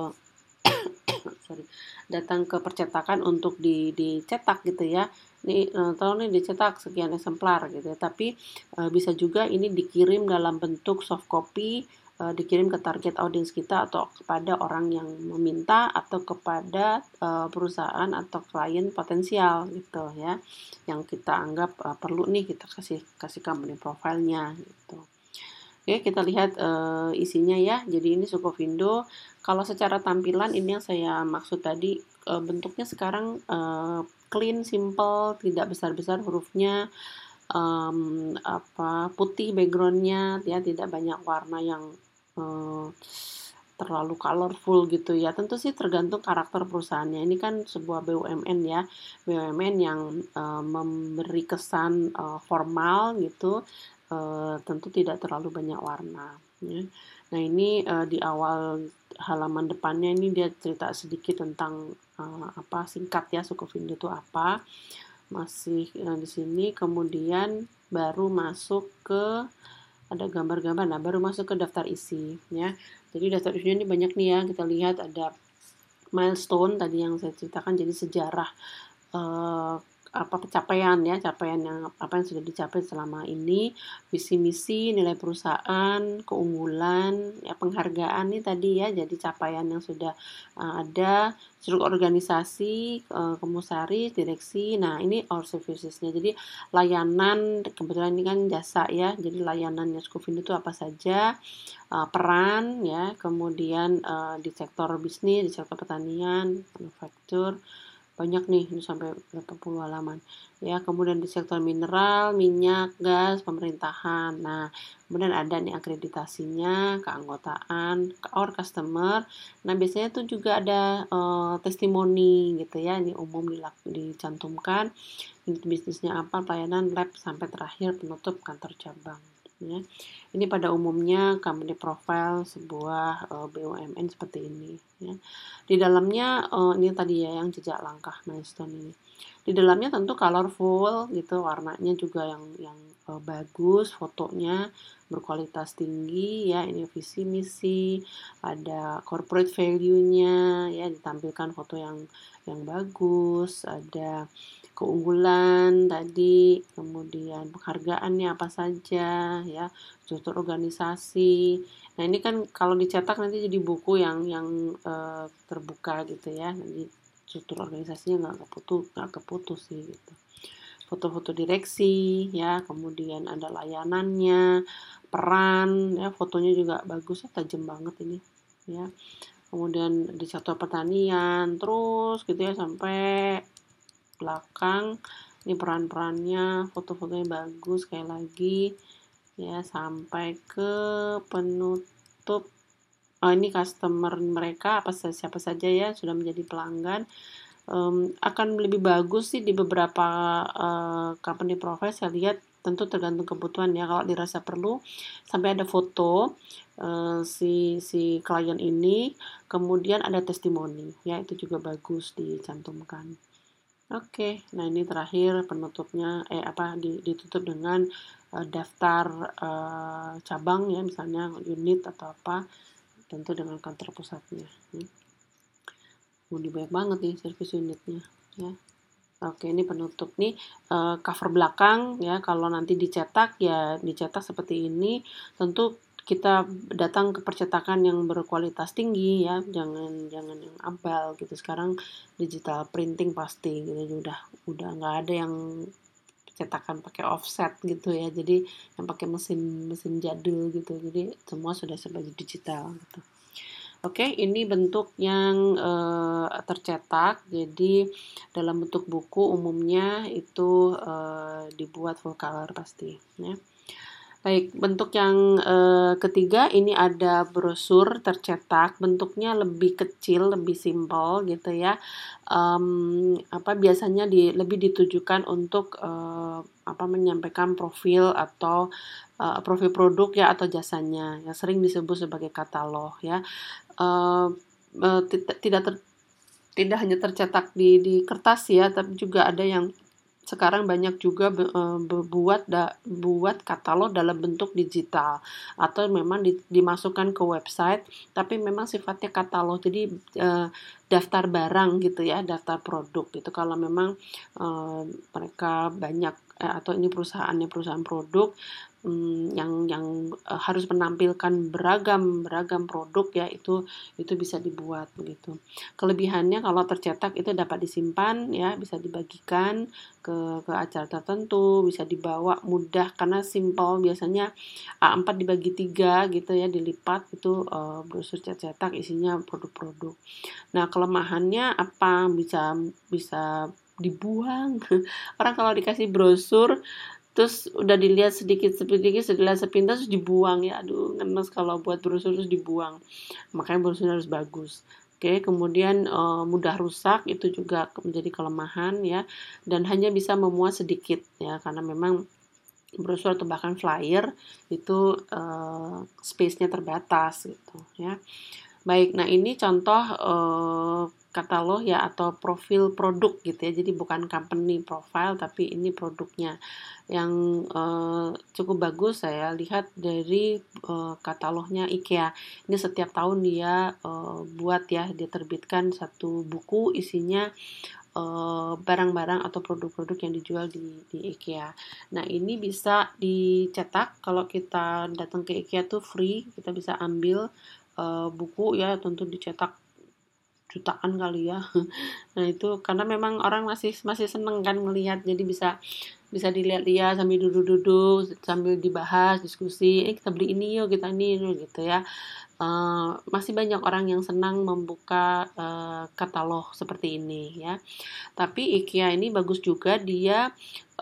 sorry datang ke percetakan untuk di dicetak gitu ya ini uh, tolong nih dicetak sekian eksemplar gitu ya. Tapi uh, bisa juga ini dikirim dalam bentuk soft copy uh, dikirim ke target audience kita atau kepada orang yang meminta atau kepada uh, perusahaan atau klien potensial gitu ya yang kita anggap uh, perlu nih kita kasih kasih company profilnya gitu. Oke, kita lihat uh, isinya ya. Jadi ini Sukovindo. Kalau secara tampilan ini yang saya maksud tadi uh, bentuknya sekarang uh, clean, simple, tidak besar-besar hurufnya, um, apa putih backgroundnya, ya tidak banyak warna yang uh, terlalu colorful gitu ya. Tentu sih tergantung karakter perusahaannya. Ini kan sebuah BUMN ya, BUMN yang uh, memberi kesan uh, formal gitu, uh, tentu tidak terlalu banyak warna. Ya. Nah ini uh, di awal halaman depannya ini dia cerita sedikit tentang uh, apa singkat ya suku itu apa masih uh, di sini kemudian baru masuk ke ada gambar-gambar nah baru masuk ke daftar isi ya jadi daftar isinya ini banyak nih ya kita lihat ada milestone tadi yang saya ceritakan jadi sejarah uh, apa pencapaian ya capaian yang apa yang sudah dicapai selama ini visi misi nilai perusahaan keunggulan ya penghargaan nih tadi ya jadi capaian yang sudah uh, ada struktur organisasi uh, komisaris direksi nah ini our servicesnya. Jadi layanan kebetulan ini kan jasa ya jadi layanannya Scofindo itu apa saja uh, peran ya kemudian uh, di sektor bisnis di sektor pertanian manufaktur banyak nih ini sampai berapa puluh halaman. Ya kemudian di sektor mineral minyak gas pemerintahan. Nah kemudian ada nih akreditasinya keanggotaan or customer. Nah biasanya tuh juga ada uh, testimoni gitu ya ini umum dicantumkan. Bisnisnya apa pelayanan lab sampai terakhir penutup kantor cabang ya. Ini pada umumnya company profile sebuah uh, eh, BUMN seperti ini ya. Di dalamnya uh, ini tadi ya yang jejak langkah milestone ini. Di dalamnya tentu colorful gitu, warnanya juga yang yang uh, bagus, fotonya berkualitas tinggi ya. Ini visi misi, ada corporate value-nya ya ditampilkan foto yang yang bagus, ada keunggulan tadi, kemudian penghargaannya apa saja, ya, struktur organisasi. Nah ini kan kalau dicetak nanti jadi buku yang yang uh, terbuka gitu ya, nanti struktur organisasinya nggak keputus nggak keputus sih gitu. Foto-foto direksi ya, kemudian ada layanannya, peran ya, fotonya juga bagus ya, tajam banget ini ya. Kemudian di satu pertanian terus gitu ya sampai belakang ini peran-perannya foto-fotonya bagus sekali lagi ya sampai ke penutup. Oh ini customer mereka apa siapa saja ya sudah menjadi pelanggan. Um, akan lebih bagus sih di beberapa uh, company profile saya lihat tentu tergantung kebutuhan ya. Kalau dirasa perlu sampai ada foto uh, si si klien ini kemudian ada testimoni ya itu juga bagus dicantumkan Oke, nah ini terakhir penutupnya eh apa ditutup dengan uh, daftar uh, cabang ya misalnya unit atau apa tentu dengan kantor pusatnya. Hmm. Udah banyak banget nih service unitnya ya. Oke, ini penutup nih uh, cover belakang ya kalau nanti dicetak ya dicetak seperti ini tentu kita datang ke percetakan yang berkualitas tinggi ya jangan jangan yang abal gitu sekarang digital printing pasti gitu udah udah nggak ada yang cetakan pakai offset gitu ya jadi yang pakai mesin mesin jadul gitu jadi semua sudah serba digital gitu Oke, ini bentuk yang uh, tercetak. Jadi dalam bentuk buku umumnya itu uh, dibuat full color pasti. Ya. Baik, bentuk yang uh, ketiga ini ada brosur tercetak, bentuknya lebih kecil, lebih simpel gitu ya. Um, apa biasanya di, lebih ditujukan untuk uh, apa menyampaikan profil atau uh, profil produk ya atau jasanya yang sering disebut sebagai katalog ya. Uh, uh, tidak ter, tidak hanya tercetak di di kertas ya, tapi juga ada yang sekarang banyak juga berbuat da, buat katalog dalam bentuk digital atau memang di, dimasukkan ke website tapi memang sifatnya katalog. Jadi uh, daftar barang gitu ya daftar produk gitu. Kalau memang uh, mereka banyak eh, atau ini perusahaannya perusahaan produk hmm, yang yang uh, harus menampilkan beragam beragam produk ya itu itu bisa dibuat begitu. Kelebihannya kalau tercetak itu dapat disimpan ya, bisa dibagikan ke ke acara tertentu, bisa dibawa mudah karena simple biasanya A4 dibagi tiga gitu ya, dilipat itu uh, brosur cetak isinya produk-produk. Nah, kelemahannya apa? Bisa bisa dibuang. Orang kalau dikasih brosur terus udah dilihat sedikit sedikit sedikit sepintas terus dibuang ya. Aduh ngenes kalau buat brosur terus dibuang. Makanya brosur harus bagus. Oke kemudian uh, mudah rusak itu juga menjadi kelemahan ya. Dan hanya bisa memuat sedikit ya karena memang brosur atau bahkan flyer itu uh, space-nya terbatas gitu ya baik nah ini contoh uh, katalog ya atau profil produk gitu ya. Jadi bukan company profile tapi ini produknya yang uh, cukup bagus saya lihat dari uh, katalognya IKEA. Ini setiap tahun dia buat ya, dia terbitkan satu buku isinya barang-barang atau produk-produk yang dijual di, di IKEA. Nah ini bisa dicetak kalau kita datang ke IKEA tuh free, kita bisa ambil uh, buku ya tentu dicetak jutaan kali ya. Nah itu karena memang orang masih masih seneng kan melihat jadi bisa bisa dilihat-lihat sambil duduk-duduk sambil dibahas diskusi. Eh kita beli ini yuk kita ini gitu ya. Uh, masih banyak orang yang senang membuka uh, katalog seperti ini ya. Tapi IKEA ini bagus juga dia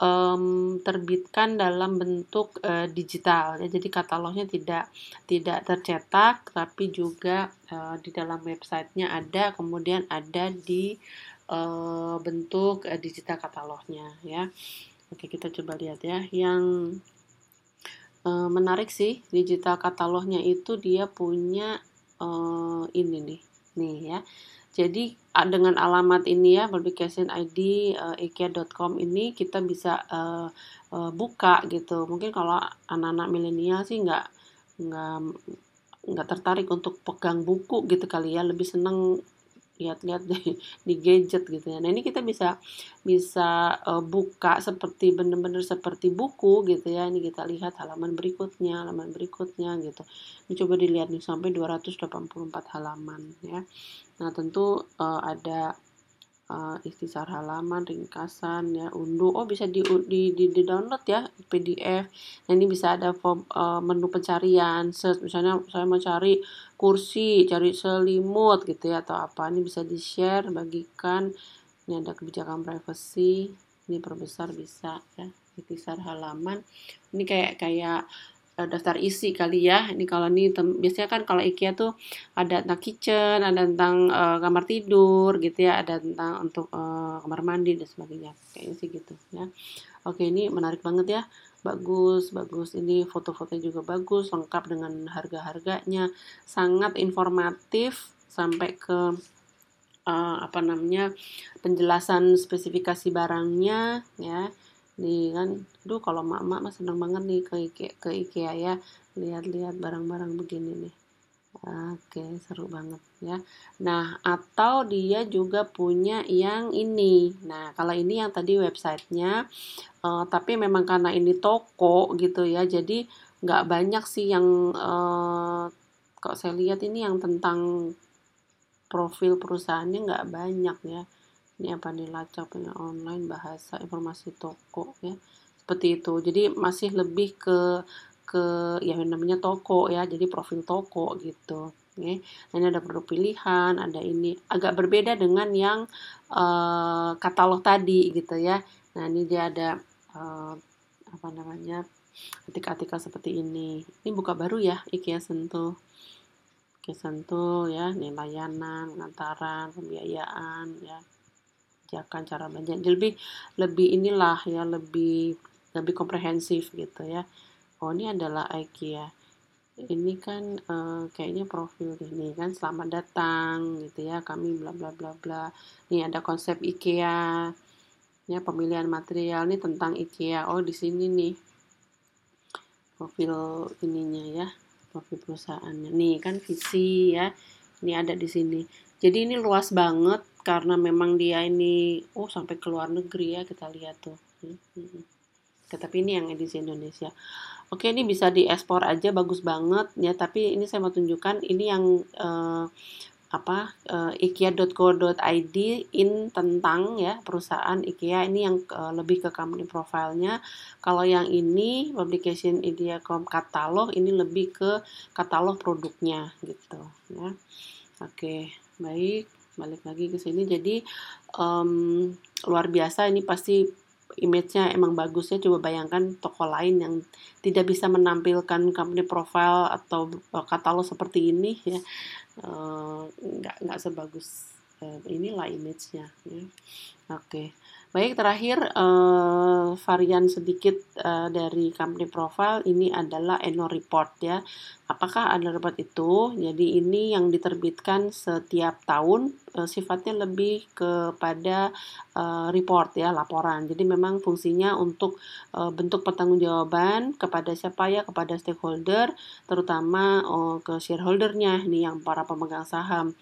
um, terbitkan dalam bentuk uh, digital ya. Jadi katalognya tidak tidak tercetak tapi juga uh, di dalam websitenya ada kemudian ada di bentuk digital katalognya ya oke kita coba lihat ya. Yang uh, menarik sih digital katalognya itu dia punya uh, ini nih nih ya. Jadi dengan alamat ini ya publication ID uh, eh, ikea.com ini kita bisa uh, uh, buka gitu. Mungkin kalau anak-anak milenial sih nggak nggak nggak tertarik untuk pegang buku gitu kali ya, lebih seneng lihat-lihat di, di gadget gitu ya. Nah ini kita bisa bisa uh, buka seperti benar-benar seperti buku gitu ya. Ini kita lihat halaman berikutnya, halaman berikutnya gitu. Ini coba dilihat nih sampai 284 halaman ya. Nah tentu uh, ada uh, ikhtisar halaman, ringkasan ya, unduh. Oh, bisa di di di, di download ya PDF. Nah, ini bisa ada form, uh, menu pencarian. Search misalnya saya mau cari kursi, cari selimut gitu ya atau apa. Ini bisa di-share, bagikan. Ini ada kebijakan privacy. Ini perbesar bisa ya. Ikhtisar halaman. Ini kayak kayak uh, daftar isi kali ya. Ini kalau ini biasanya kan kalau IKEA tuh ada tentang kitchen, ada tentang uh, kamar tidur gitu ya, ada tentang untuk uh, kamar mandi dan sebagainya. Kayaknya sih gitu ya. Oke, ini menarik banget ya. Bagus, bagus. Ini foto-fotonya juga bagus, lengkap dengan harga-harganya. Sangat informatif sampai ke uh, apa namanya penjelasan spesifikasi barangnya ya nih kan duh kalau mak-mak seneng banget nih ke IKEA, ke IKEA ya lihat-lihat barang-barang begini nih oke seru banget ya. Nah atau dia juga punya yang ini. Nah kalau ini yang tadi websitenya uh, tapi memang karena ini toko gitu ya jadi nggak banyak sih yang uh, kok saya lihat ini yang tentang profil perusahaannya nggak banyak ya. Ini apa nih lacak punya online bahasa informasi toko ya. Seperti itu. Jadi masih lebih ke ke ya namanya toko ya jadi profil toko gitu ya. Nah, ini ada produk pilihan ada ini. Agak berbeda dengan yang uh, katalog tadi gitu ya. Nah ini dia ada uh, apa namanya artikel-artikel seperti ini. Ini buka baru ya IKEA Sentuh IKEA Sentuh ya ini layanan pengantaran pembiayaan ya. Kebijakan cara jadi lebih lebih inilah ya lebih lebih komprehensif gitu ya oh ini adalah IKEA ini kan uh, kayaknya profil ini kan selamat datang gitu ya kami bla bla bla bla. Ini ada konsep IKEA ya pemilihan material ini tentang IKEA oh di sini nih profil ininya ya profil perusahaannya. Nih kan visi ya ini ada di sini. Jadi ini luas banget karena memang dia ini oh sampai ke luar negeri ya kita lihat tuh. Hmm, hmm, hmm. tapi ini yang edisi Indonesia oke ini bisa diekspor aja bagus banget. Ya tapi ini saya mau tunjukkan ini yang uh, apa uh, ikea.co.id in tentang ya perusahaan IKEA ini yang uh, lebih ke company profilnya kalau yang ini publication idea.com katalog ini lebih ke katalog produknya gitu ya. Oke baik. Balik lagi ke sini. Jadi um, luar biasa. Ini pasti image-nya emang bagus ya coba bayangkan toko lain yang tidak bisa menampilkan company profile atau uh, katalog seperti ini ya uh, nggak nggak sebagus uh, inilah image-nya ya oke okay. Baik, terakhir uh, varian sedikit uh, dari company profile ini adalah annual report ya. Apakah annual report itu? Jadi ini yang diterbitkan setiap tahun uh, sifatnya lebih kepada uh, report ya, laporan. Jadi memang fungsinya untuk uh, bentuk pertanggungjawaban kepada siapa ya, kepada stakeholder, terutama uh, ke shareholdernya nih yang para pemegang saham.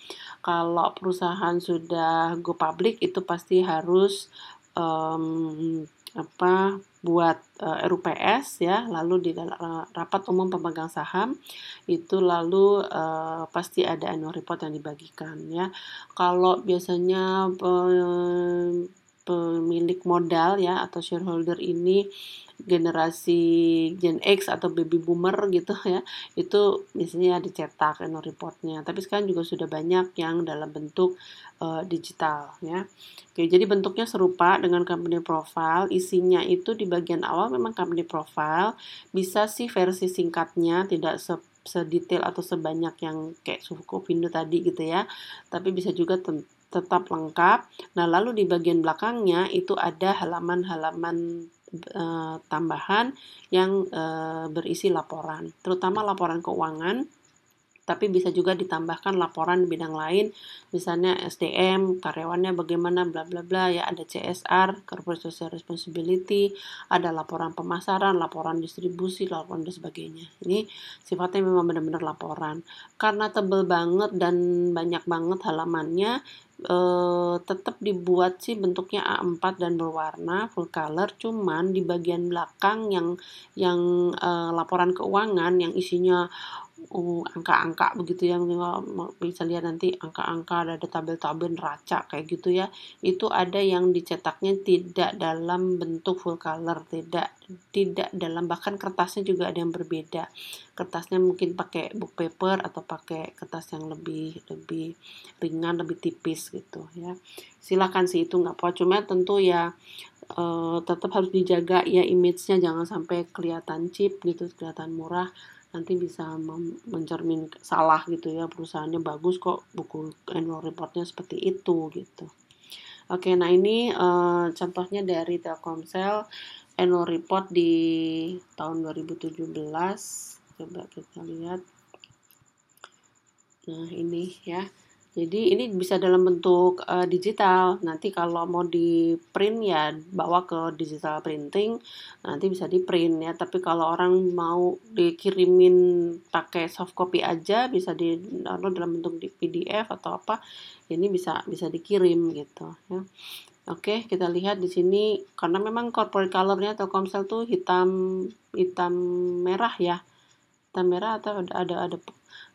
Kalau perusahaan sudah go public itu pasti harus um, apa buat uh, RUPS ya lalu di uh, rapat umum pemegang saham itu lalu uh, pasti ada annual report yang dibagikan ya. Kalau biasanya pemilik modal ya atau shareholder ini generasi Gen X atau baby boomer gitu ya itu biasanya dicetak annual reportnya. Tapi sekarang juga sudah banyak yang dalam bentuk uh, digital ya oke jadi bentuknya serupa dengan company profile. Isinya itu di bagian awal memang company profile. Bisa sih versi singkatnya tidak se sedetail atau sebanyak yang kayak suku Pindo tadi gitu ya. Tapi bisa juga tetap lengkap. Nah lalu di bagian belakangnya itu ada halaman-halaman uh, tambahan yang uh, berisi laporan, terutama laporan keuangan. Tapi bisa juga ditambahkan laporan bidang lain, misalnya SDM, karyawannya bagaimana, bla bla bla ya, ada CSR, Corporate Social Responsibility, ada laporan pemasaran, laporan distribusi, laporan dan sebagainya. Ini sifatnya memang benar-benar laporan. Karena tebel banget dan banyak banget halamannya, eh, tetap dibuat sih bentuknya A4 dan berwarna full color, cuman di bagian belakang yang yang eh, laporan keuangan yang isinya angka-angka begitu ya bisa lihat nanti angka-angka ada tabel-tabel neraca kayak gitu ya. Itu ada yang dicetaknya tidak dalam bentuk full color tidak tidak dalam bahkan kertasnya juga ada yang berbeda. Kertasnya mungkin pakai book paper atau pakai kertas yang lebih lebih ringan lebih tipis gitu ya. Silakan sih itu nggak apa cuma tentu ya uh, tetap harus dijaga ya image-nya. Jangan sampai kelihatan cheap gitu kelihatan murah nanti bisa mencermin salah gitu ya perusahaannya bagus kok buku annual reportnya seperti itu gitu. Oke nah ini uh, contohnya dari Telkomsel annual report di tahun 2017 coba kita lihat. Nah ini ya jadi ini bisa dalam bentuk uh, digital. Nanti kalau mau di print ya bawa ke digital printing, nanti bisa di print ya. Tapi kalau orang mau dikirimin pakai soft copy aja, bisa di download dalam bentuk di PDF atau apa, ini bisa bisa dikirim gitu ya. Oke, kita lihat di sini karena memang corporate colornya Telkomsel tuh hitam hitam merah ya. Hitam merah atau ada ada ada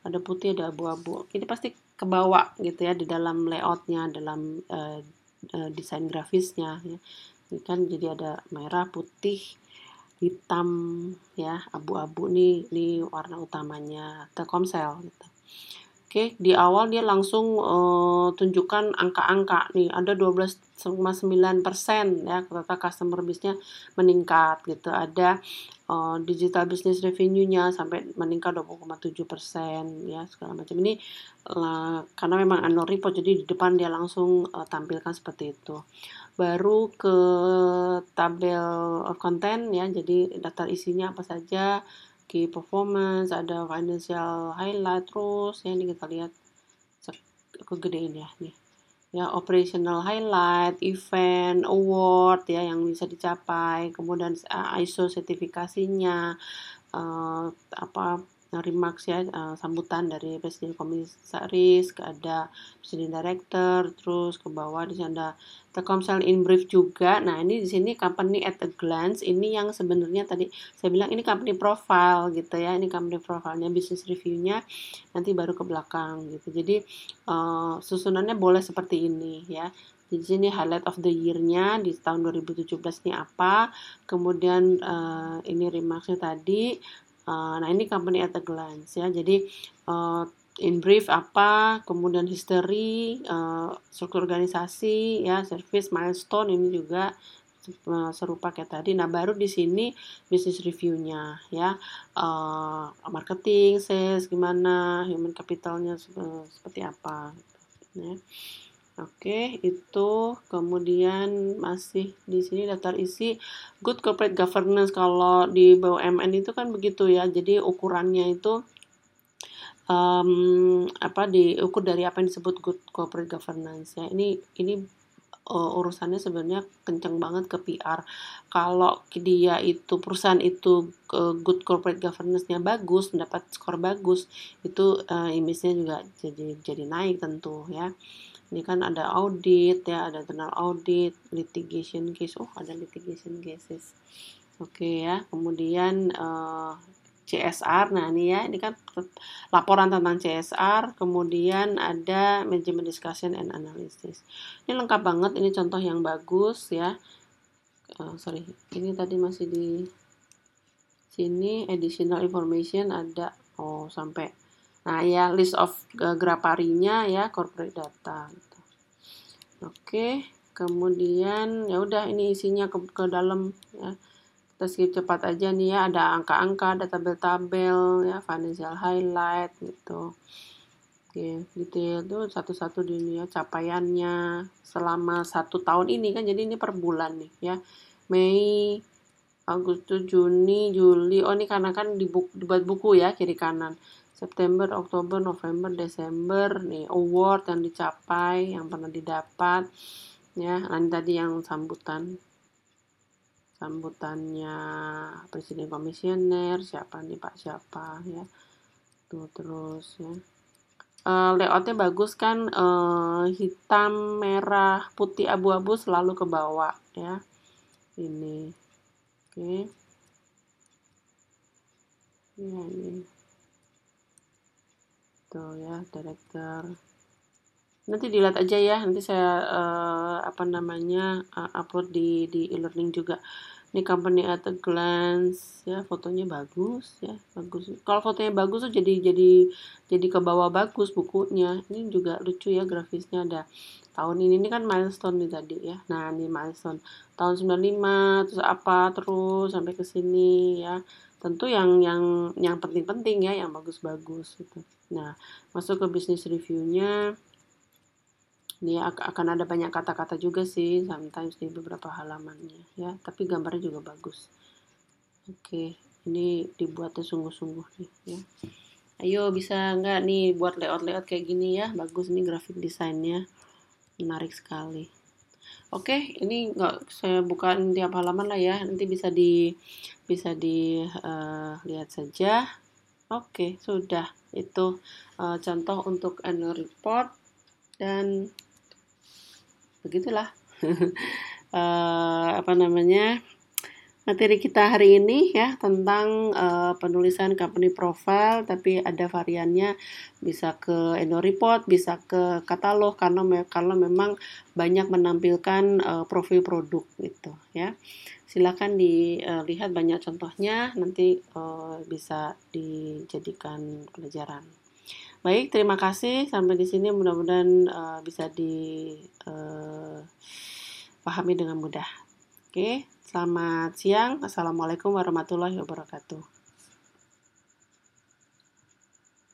ada putih ada abu-abu. Ini pasti kebawa gitu ya di dalam layoutnya dalam uh, uh, desain grafisnya ya. ini kan jadi ada merah putih hitam ya abu-abu nih ini warna utamanya Telkomsel gitu. Oke, di awal dia langsung uh, tunjukkan angka-angka nih, ada 12 9 persen ya kata customer bisnya meningkat gitu. Ada uh, digital business revenue-nya sampai meningkat 20,7 persen ya segala macam ini uh, karena memang annual report jadi di depan dia langsung uh, tampilkan seperti itu. Baru ke tabel of content ya jadi daftar isinya apa saja key performance, ada financial highlight terus ya ini kita lihat kegedein ya nih Ya, operational highlight, event, award ya yang bisa dicapai, kemudian uh, ISO sertifikasinya, uh, apa remarks ya uh, sambutan dari presiden komisaris ada presiden director terus ke bawah di sana ada Telkomsel in brief juga. Nah, ini di sini company at a glance ini yang sebenarnya tadi saya bilang ini company profile gitu ya. Ini company profile-nya, business review-nya nanti baru ke belakang gitu. Jadi uh, susunannya boleh seperti ini ya. Di sini highlight of the year-nya di tahun 2017 ini apa. Kemudian uh, ini remarks-nya tadi Uh, nah ini company at a glance ya. Jadi uh, in brief apa, kemudian history, uh, struktur organisasi, ya, service, milestone ini juga serupa kayak tadi. Nah baru di sini business reviewnya ya, uh, marketing, sales gimana, human capitalnya seperti apa. Gitu, ya. Oke, itu kemudian masih di sini daftar isi good corporate governance. Kalau di BUMN itu kan begitu ya. Jadi ukurannya itu um, apa diukur dari apa yang disebut good corporate governance ya. Ini ini uh, urusannya sebenarnya kenceng banget ke PR. Kalau dia itu perusahaan itu uh, good corporate governance-nya bagus, mendapat skor bagus, itu uh, image-nya juga jadi jadi naik tentu ya. Ini kan ada audit ya ada internal audit litigation case oh ada litigation cases. Oke okay, ya. Kemudian uh, CSR nah ini ya ini kan laporan tentang CSR kemudian ada management discussion and analysis. Ini lengkap banget ini contoh yang bagus ya. Uh, sorry ini tadi masih di sini additional information ada. Oh sampai. Nah, ya list of uh, graparinya ya corporate data. Gitu. Oke, kemudian ya udah ini isinya ke, ke dalam ya. Kita skip cepat aja nih ya, ada angka-angka, ada tabel-tabel ya, financial highlight gitu. Oke, detail tuh satu-satu di ini ya, capaiannya selama satu tahun ini kan jadi ini per bulan nih ya. Mei Agustus, Juni, Juli. Oh, ini karena kan dibuat, dibuat buku ya, kiri kanan. September, Oktober, November, Desember, nih award yang dicapai, yang pernah didapat, ya. Dan tadi yang sambutan, sambutannya presiden komisioner, siapa nih Pak siapa, ya. Tuh terus ya. Uh, layoutnya bagus kan, uh, hitam, merah, putih, abu-abu selalu ke bawah ya. Ini. Oke. Ya, ini. Tuh ya, director. Nanti dilihat aja ya, nanti saya uh, apa namanya uh, upload di di e-learning juga. Ini company at a glance ya, fotonya bagus ya, bagus. Kalau fotonya bagus tuh jadi jadi jadi ke bawah bagus bukunya. Ini juga lucu ya grafisnya. Ada tahun ini ini kan milestone nih tadi ya. Nah ini milestone. Tahun 95 terus apa terus sampai ke sini ya. Tentu yang yang yang penting-penting ya yang bagus-bagus gitu. Nah masuk ke bisnis reviewnya ini akan ada banyak kata-kata juga sih sometimes di beberapa halamannya ya. Tapi gambarnya juga bagus. Oke ini dibuatnya sungguh-sungguh nih ya. Ayo bisa nggak nih buat layout-layout kayak gini ya? Bagus nih grafik desainnya. Menarik sekali. Oke ini nggak saya bukan tiap halaman lah ya. Nanti bisa di bisa eh, uh, saja. Oke sudah. Itu uh, contoh untuk annual report. Dan begitulah. Uh, apa namanya materi kita hari ini ya tentang uh, penulisan company profile tapi ada variannya. Bisa ke endo report bisa ke katalog karena me kalau memang banyak menampilkan uh, profil produk gitu ya. Silakan dilihat banyak contohnya nanti uh, bisa dijadikan pelajaran baik terima kasih sampai di sini mudah-mudahan uh, bisa dipahami uh, dengan mudah oke Selamat siang. Assalamualaikum warahmatullahi wabarakatuh.